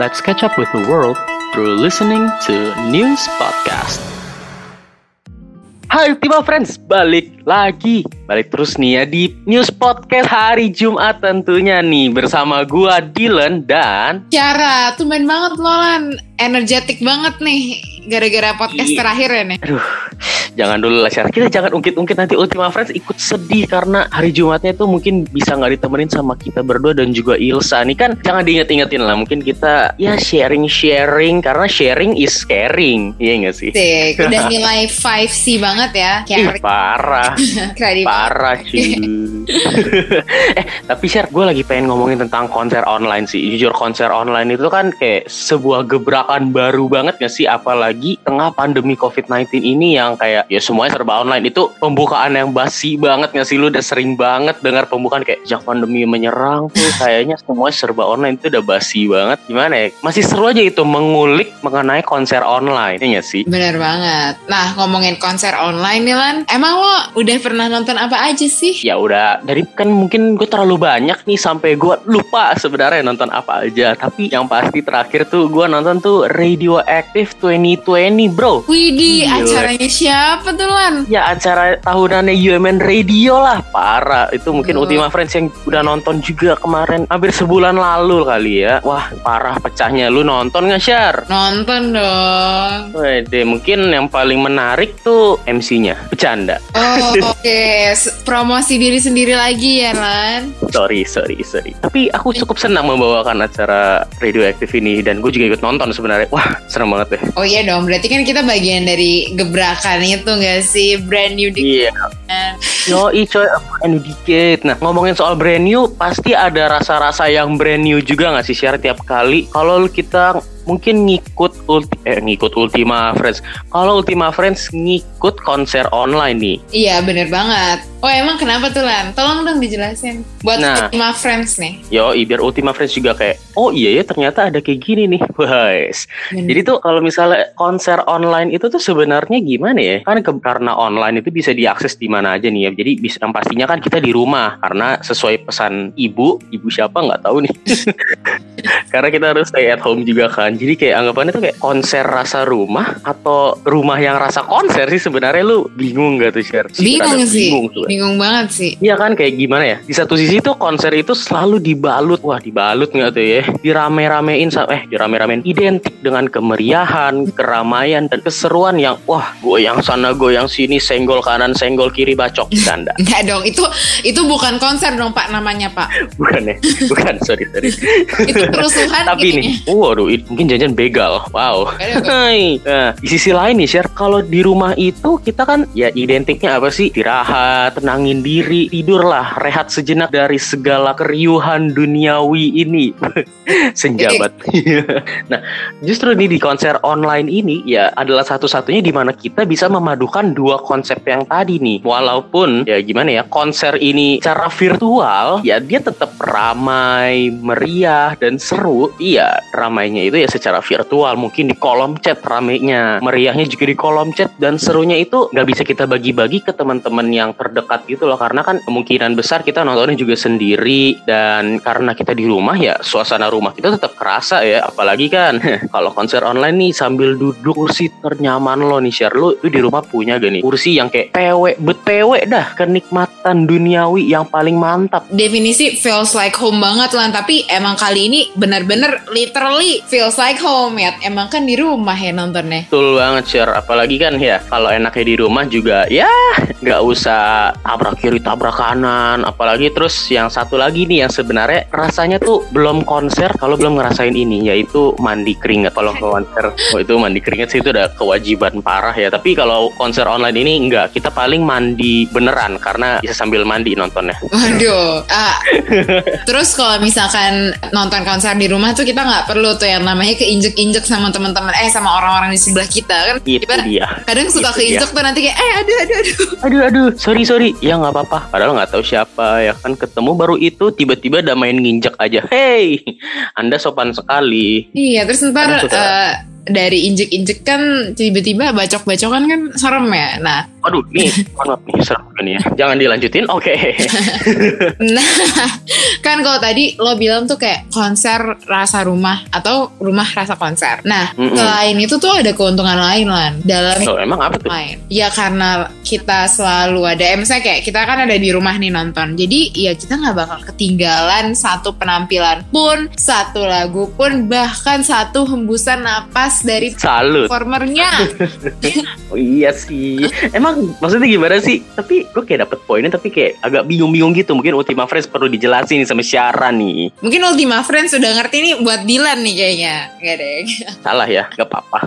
Let's catch up with the world through listening to News Podcast. Hai Ultima Friends, balik lagi Balik terus nih ya di News Podcast hari Jumat tentunya nih Bersama gua Dylan dan Tiara, tumben banget Lolan Energetik banget nih Gara-gara podcast Iya. terakhir ya nih Aduh, jangan dulu lah Kita jangan ungkit-ungkit nanti Ultima Friends ikut sedih Karena hari Jumatnya tuh mungkin bisa nggak ditemenin sama kita berdua dan juga Ilsa Nih. Kan jangan diinget-ingetin lah Mungkin kita ya sharing-sharing Karena sharing is caring. Iya nggak sih? Asik, Udah nilai 5C banget ya Ih, parah. Parah cuy. Eh tapi share gue lagi pengen ngomongin tentang konser online sih. Jujur konser online itu kan kayak sebuah gebrakan baru banget gak sih? Apalagi tengah pandemi COVID-19 ini yang kayak ya semuanya serba online. Itu pembukaan yang basi banget gak sih? Lu udah sering banget dengar pembukaan kayak Sejak pandemi menyerang tuh kayaknya semuanya serba online. Itu udah basi banget. Gimana ya? Masih seru aja itu mengulik mengenai konser online Ya gak sih? Bener banget. Nah ngomongin konser online nih Lan. Emang lo udah pernah nonton apa aja sih? ya udah dari kan mungkin gue terlalu banyak nih sampai gue lupa sebenarnya nonton apa aja. Tapi yang pasti terakhir tuh gue nonton tuh Radioactive 2020 bro. Widih acaranya siapa tuh Lan? ya acara tahunannya UMN Radio lah parah itu mungkin Oh. Ultima Friends yang udah nonton juga kemarin. Hampir sebulan lalu kali ya. Wah parah pecahnya. Lu nonton nggak share Nonton dong. Wede, mungkin yang paling menarik tuh MC-nya bercanda. Oh oke. S- Promosi diri sendiri lagi ya Lan? Sorry, sorry, sorry. Tapi aku cukup senang membawakan acara Radioactive ini. Dan gue juga ikut nonton sebenarnya. Wah, serem banget deh. Oh iya dong, berarti kan kita bagian dari gebrakan itu gak sih? Brand new di Iya. Yo, coy, brand new dikit. Nah, ngomongin soal brand new, pasti ada rasa-rasa yang brand new juga nggak sih share tiap kali. Kalau kita mungkin ngikut ulti eh ngikut Ultima Friends. Kalau Ultima Friends ngikut konser online nih. Iya bener banget Oh emang kenapa tuh Lan? Tolong dong dijelasin Buat Nah. Ultima Friends nih Yo, biar Ultima Friends juga kayak, oh iya ya ternyata ada kayak gini nih, guys. Jadi tuh kalau misalnya konser online itu tuh sebenarnya gimana ya? Kan ke- karena online itu bisa diakses di mana aja nih ya. Jadi bisa yang pastinya kan kita di rumah karena sesuai pesan ibu, ibu siapa nggak tahu nih. karena kita harus stay at home juga kan. Jadi kayak anggapannya tuh kayak konser rasa rumah atau rumah yang rasa konser sih sebenarnya lu bingung gak tuh share? Bingung sih Bingung tuh. Bingung banget sih Iya kan kayak gimana ya? Di satu sisi tuh konser itu selalu dibalut, wah dibalut nggak tuh ya? Dirame-ramein, eh dirame-ramein identik dengan kemeriahan, keramaian dan keseruan yang wah goyang sana goyang sini, senggol kanan, senggol kiri, bacok canda. Enggak dong itu itu bukan konser dong Pak namanya Pak Bukan ya? Bukan, sorry sorry. Itu kerusuhan Tapi nih, kayaknya. waduh, mungkin janjian begal. Wow. Hai. Nah, di sisi lain nih, share kalau di rumah itu kita kan ya identiknya apa sih? Istirahat, tenangin diri, tidurlah, rehat sejenak dari segala keriuhan duniawi ini. Senjabat. nah, justru nih di konser online ini ya adalah satu-satunya di mana kita bisa memadukan dua konsep yang tadi nih. Walaupun ya gimana ya, konser ini secara virtual ya dia tetap ramai, meriah dan seru. Iya, ramainya itu ya secara virtual, mungkin di kolom chat ramainya, meriahnya juga di kolom chat dan serunya itu nggak bisa kita bagi-bagi ke teman-teman yang terdekat gitu loh. Karena kan kemungkinan besar kita nontonnya juga sendiri. Dan karena kita di rumah ya suasana rumah kita tetap kerasa ya. Apalagi kan kalau konser online nih sambil duduk kursi ternyaman lo nih share. Lu, lu di rumah punya gak nih kursi yang kayak pewe bet pewe dah kenikmatan duniawi yang paling mantap? Definisi feels like home banget Lan. Tapi emang kali ini bener-bener literally feels like home ya. Emang kan di rumah ya nontonnya. Betul banget share. Apalagi kan ya kalau enaknya di rumah juga ya nggak usah tabrak kiri tabrak kanan apalagi terus yang satu lagi nih yang sebenarnya rasanya tuh belum konser kalau belum ngerasain ini yaitu mandi keringat. Kalau ke konser. Oh itu mandi keringat sih itu udah kewajiban parah ya. Tapi kalau konser online ini enggak. Kita paling mandi beneran karena bisa sambil mandi nontonnya. Waduh. Ah, terus kalau misalkan nonton konser di rumah tuh kita nggak perlu tuh yang namanya keinjek-injek sama teman-teman eh sama orang-orang di sebelah kita kan. itu Kita dia. kadang suka Itu keinjek tuh nanti kayak eh aduh aduh aduh. aduh aduh. Sorry sorry ya nggak apa-apa. Padahal nggak tahu siapa ya kan? Ketemu baru itu tiba-tiba udah main nginjek aja. Hey anda sopan sekali. Iya, terus ntar eh, dari injek-injek kan tiba-tiba bacok-bacokan kan serem ya. Nah, Aduh, nih, maaf nih, serem juga nih ya. Jangan dilanjutin. Oke. Nah, kan kalau tadi lo bilang tuh kayak konser rasa rumah atau rumah rasa konser. Nah, Mm-mm. selain itu tuh ada keuntungan lain lan dalam Oh, emang apa tuh? main. Ya karena kita selalu ada, eh, misalnya kayak kita kan ada di rumah nih nonton. Jadi ya kita nggak bakal ketinggalan satu penampilan pun, satu lagu pun, bahkan satu hembusan napas dari Salut. performernya. Oh, iya sih. Emang maksudnya gimana sih? Tapi gue kayak dapet poinnya tapi kayak agak bingung-bingung gitu. Mungkin Ultima Friends perlu dijelasin nih sama Syara nih. Mungkin Ultima Friends sudah ngerti nih buat Dilan nih kayaknya. Gak deh. Salah ya, gak apa-apa.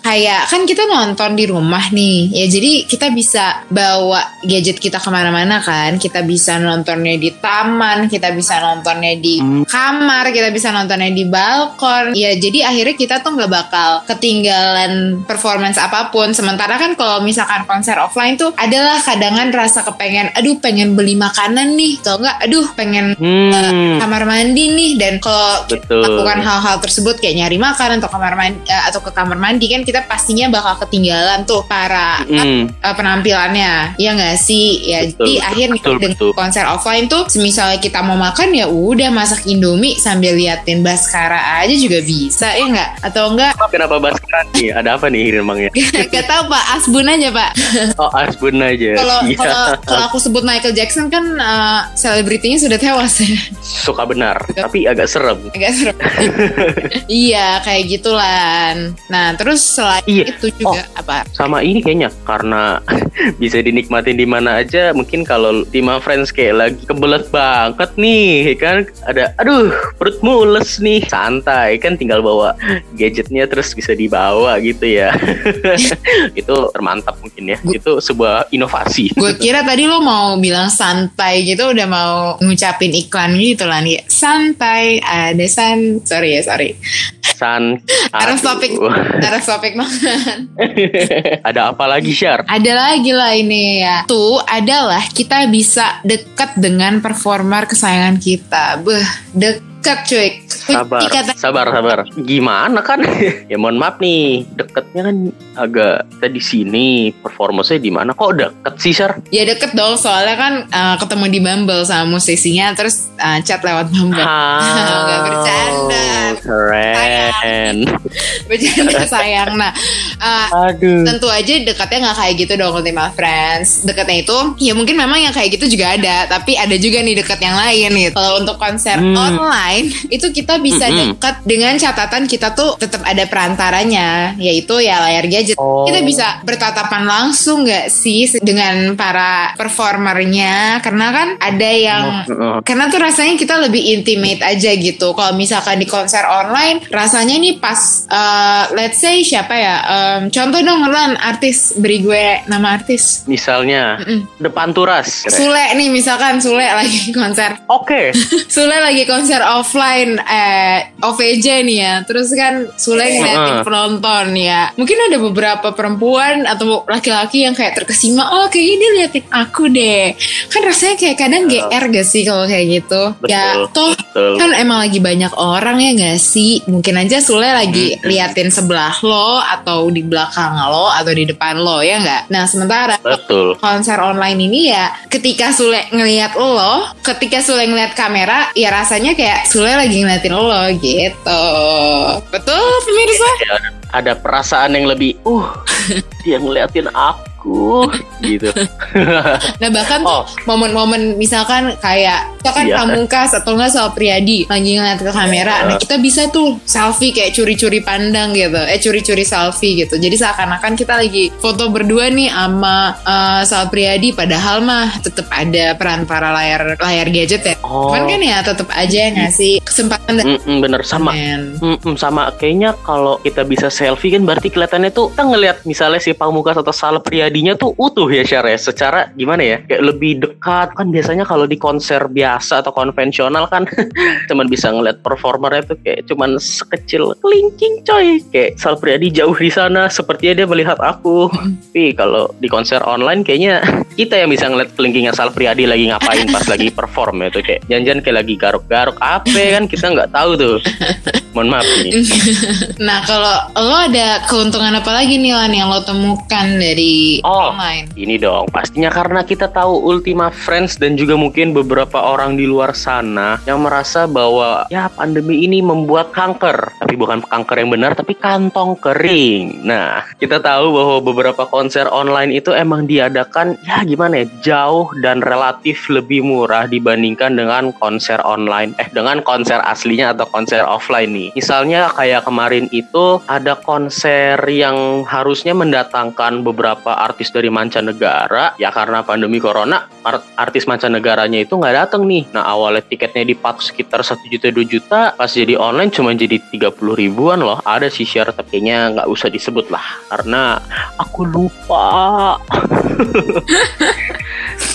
Kayak kan kita nonton di rumah nih. Ya jadi kita bisa bawa gadget kita ke mana-mana kan. Kita bisa nontonnya di taman. Kita bisa nontonnya di Hmm. kamar. Kita bisa nontonnya di balkon. Ya jadi akhirnya kita tuh nggak bakal ketinggalan performance apa pun. Sementara kan kalau misalkan konser offline tuh adalah kadangan rasa kepengen. Aduh pengen beli makanan nih. Atau enggak aduh pengen Hmm, kamar mandi nih. Dan kalau betul. melakukan hal-hal tersebut kayak nyari makan atau kamar mandi eh, atau ke kamar mandi kan kita pastinya bakal ketinggalan tuh para Hmm, eh, penampilannya ya nggak sih ya Betul, jadi betul, akhirnya betul, dengan betul. konser offline tuh misalnya kita mau makan ya udah masak indomie sambil liatin Baskara aja juga bisa ya nggak atau enggak Kenapa bahas sekarang nih? Ada apa nih emangnya? gak tahu pak asbun aja pak Oh, Asbun aja. kalau Iya. kalau aku sebut Michael Jackson kan eh, selebritinya sudah tewas ya Suka benar, tapi agak serem. agak serem iya kayak gitulah nah terus selain Iya. itu juga apa Sama ini kayaknya karena bisa dinikmatin di mana aja. Mungkin kalau Ultima Friends kayak lagi kebelet banget nih, kan ada aduh perut mules nih. Santai kan tinggal bawa gadgetnya terus bisa dibawa gitu ya. itu termantap mungkin ya. Itu sebuah inovasi. gue kira tadi lo mau bilang santai gitu udah mau ngucapin iklan gitu lah nih santai ada san sorry ya sorry San. harus topik harus topik banget ada apa lagi Syar? ada lagi lah ini ya tuh adalah kita bisa dekat dengan performer kesayangan kita beh dekat cuy Sabar, Kunci kata sabar, sabar. Gimana kan? ya mohon maaf nih, deketnya kan agak kita di sini, performance-nya di mana? Kok deket sih, Syar? ya deket dong soalnya kan uh, ketemu di Bumble sama musisinya terus uh, chat lewat Bumble Nggak bercanda. Keren. bercanda sayang nah uh, Aduh. tentu aja dekatnya nggak kayak gitu dong Ultima Friends dekatnya itu ya mungkin memang yang kayak gitu juga ada tapi ada juga nih dekat yang lain gitu kalau untuk konser Hmm. online itu kita bisa Mm-mm. dekat dengan catatan kita tuh tetap ada perantaranya yaitu ya layar gadget Oh. kita bisa bertatapan langsung nggak sih dengan para performernya karena kan ada yang Oh, karena tuh rasanya kita lebih intimate aja gitu. Kalau misalkan di konser online, rasanya nih pas, uh, let's say siapa ya? Um, contoh dong Lan, artis beri gue nama artis. Misalnya Mm-mm. depan turas. Sule nih misalkan Sule lagi konser Oke. Sule lagi konser offline eh OVJ nih ya terus kan Sule ngeliatin Heeh. penonton ya mungkin ada beberapa perempuan atau laki-laki yang kayak terkesima oh kayaknya dia liatin aku deh kan rasanya kayak kadang GR gak sih kalau kayak gitu ya Betul. toh Betul. kan emang lagi banyak orang ya gak sih mungkin aja Sule lagi Hmm. liatin sebelah lo atau di belakang lo atau di depan lo ya nggak nah sementara Betul. konser online ini ya ketika Sule ngelihat lo, ketika Sule ngelihat kamera, ya rasanya kayak Sule lagi ngeliatin lo gitu. Betul pemirsa? Ya, ada, ada perasaan yang lebih, uh, dia ngeliatin aku, gitu. Nah bahkan tuh Oh. momen-momen misalkan kayak misalkan Iya. pamungkas atau enggak soal Priadi lagi ngeliat ke kamera, nah kita bisa tuh selfie kayak curi-curi pandang gitu, eh curi-curi selfie gitu. Jadi seakan-akan kita lagi foto berdua nih sama uh, Sal Priadi, padahal mah tetap ada perantara layar layar gadget ya. Oh. Cuman kan ya tetap aja ngasih kesempatan dan Mm-mm, bener sama. men. Mm-mm, sama kayaknya kalau kita bisa selfie kan berarti kelihatannya tuh kita ngelihat misalnya si Pamungkas atau Sal Priadinya tuh utuh ya Syar ya. Secara gimana ya kayak lebih dekat. Kan biasanya kalau di konser biasa atau konvensional kan cuman bisa ngeliat performernya tuh kayak cuman sekecil kelingking coy. Kayak Sal Priadi jauh di sana sepertinya dia melihat aku. Tapi kalau di konser online kayaknya kita yang bisa ngeliat kelingkingnya Sal Priadi lagi ngapain pas lagi perform ya tuh. Kayak janjian kayak lagi garuk-garuk. Apa kan kita nggak tahu tuh. Mohon maaf nih. nah kalau lo ada keuntungan apa lagi nih Lan yang lo temukan dari Oh, online? ini dong. Pastinya karena kita tahu Ultima Friends dan juga mungkin beberapa orang di luar sana yang merasa bahwa ya pandemi ini membuat kanker. Tapi bukan kanker yang benar, tapi kantong kering. Nah, kita tahu bahwa beberapa konser online itu emang diadakan ya gimana ya, jauh dan relatif lebih murah dibandingkan dengan konser online. Eh, dengan konser aslinya atau konser offline nih. Misalnya kayak kemarin itu ada konser yang harusnya mendatangkan beberapa artis dari mancanegara ya karena pandemi corona art- artis mancanegaranya itu nggak datang nih. Nah awalnya tiketnya dipatok sekitar satu juta dua juta pas jadi online cuma jadi 30 ribuan loh. Ada sih share tapi kayaknya nggak usah disebut lah karena aku lupa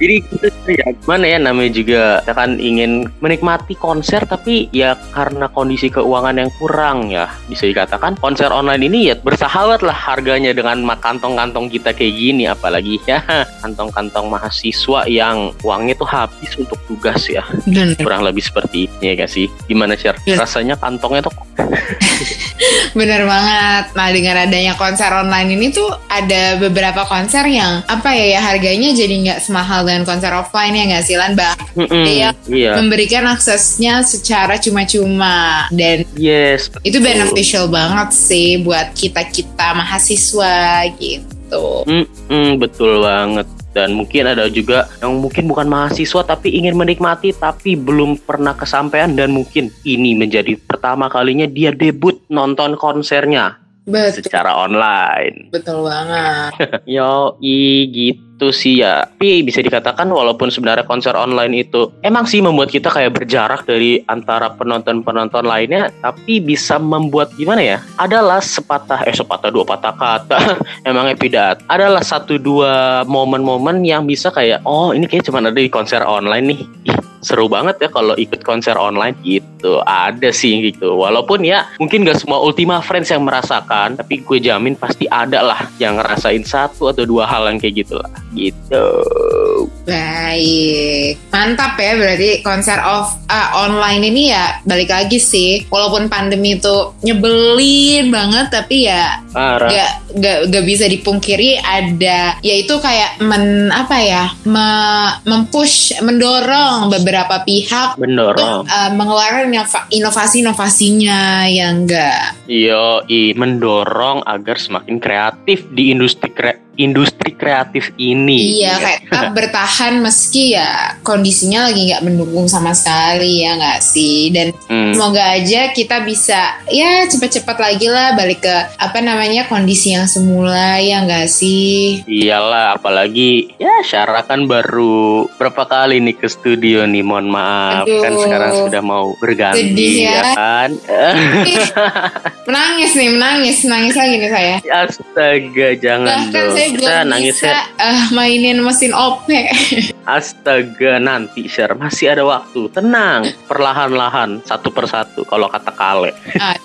jadi gitu ya gimana ya namanya juga kita kan ingin menikmati konser tapi ya karena kondisi keuangan yang kurang ya bisa dikatakan konser online ini ya bersahabat lah harganya dengan kantong-kantong kita kayak gini apalagi ya kantong-kantong mahasiswa yang uangnya tuh habis untuk tugas ya Bener. kurang lebih seperti ini ya gak sih gimana sih Iya. rasanya kantongnya tuh Bener banget. Nah dengan adanya konser online ini tuh ada beberapa konser yang apa ya ya harganya jadi nggak semahal dengan konser offline ya nggak sih Lan? Bah Mm-mm, Iya. memberikan aksesnya secara cuma-cuma dan yes itu betul. beneficial banget sih buat kita kita mahasiswa gitu. Mm-mm, betul banget. Dan mungkin ada juga yang mungkin bukan mahasiswa tapi ingin menikmati tapi belum pernah kesampaian dan mungkin ini menjadi pertama kalinya dia debut nonton konsernya Betul, secara online. betul banget. Yo, gitu sih ya. Tapi bisa dikatakan walaupun sebenarnya konser online itu emang sih membuat kita kayak berjarak dari antara penonton-penonton lainnya, tapi bisa membuat gimana ya? Adalah sepatah eh sepatah dua patah kata. Emangnya pidat. Adalah satu dua momen-momen yang bisa kayak oh ini kayak cuma ada di konser online nih. Ih, seru banget ya kalau ikut konser online gitu. Ada sih gitu. Walaupun ya mungkin gak semua Ultima Friends yang merasakan, tapi gue jamin pasti ada lah yang ngerasain satu atau dua hal yang kayak gitu lah. Gitu. Baik, mantap ya berarti konser off ah, online ini ya balik lagi sih. Walaupun pandemi itu nyebelin banget, tapi ya Parah. gak, gak, gak bisa dipungkiri ada yaitu kayak men apa ya me- mempush mendorong beberapa pihak Bener. untuk uh, mengeluarkan inova- inovasi-inovasinya yang enggak Yo, i mendorong agar semakin kreatif di industri kre- industri kreatif ini. iya kayak tetap bertahan meski ya kondisinya lagi nggak mendukung sama sekali ya nggak sih dan Hmm, semoga aja kita bisa ya cepet-cepet lagi lah balik ke apa namanya kondisi yang semula ya nggak sih Iyalah, apalagi ya Syara kan baru berapa kali nih ke studio nih, mohon maaf Aduh. kan sekarang sudah mau berganti Sedih ya. kan. menangis nih menangis menangis lagi nih saya Astaga, jangan bahkan dong. saya Kita belum nangisnya bisa eh, mainin mesin OP Astaga, nanti Syar masih ada waktu. Tenang, perlahan-lahan satu persatu kalau kata Kale.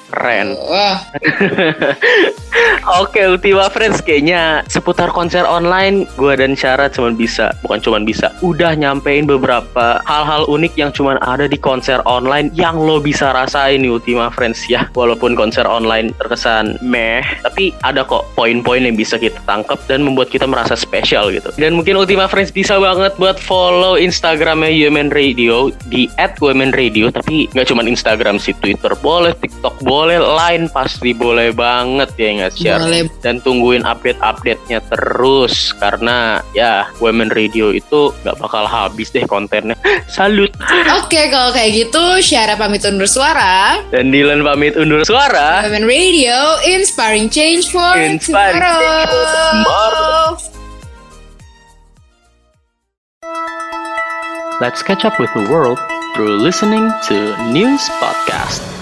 Keren. Wah, Oke, Ultima Friends kayaknya seputar konser online gue dan Syara cuman bisa, bukan cuman bisa, udah nyampein beberapa hal-hal unik yang cuman ada di konser online yang lo bisa rasain nih Ultima Friends ya. Walaupun konser online terkesan meh, tapi ada kok poin-poin yang bisa kita tangkap dan membuat kita merasa spesial gitu. Dan mungkin Ultima Friends bisa banget buat follow Instagramnya Women Radio di @womenradio tapi nggak cuman Instagram sih, Twitter boleh, TikTok boleh, Line pasti boleh banget ya nggak share boleh dan tungguin update-update-nya terus karena ya Women Radio itu nggak bakal habis deh kontennya. Salut. Oke, kalau kayak gitu, Syara pamit undur suara. Dan Dylan pamit undur suara. Women Radio, inspiring change for Inspiring tomorrow. change for tomorrow. Let's catch up with the world through listening to News Podcast.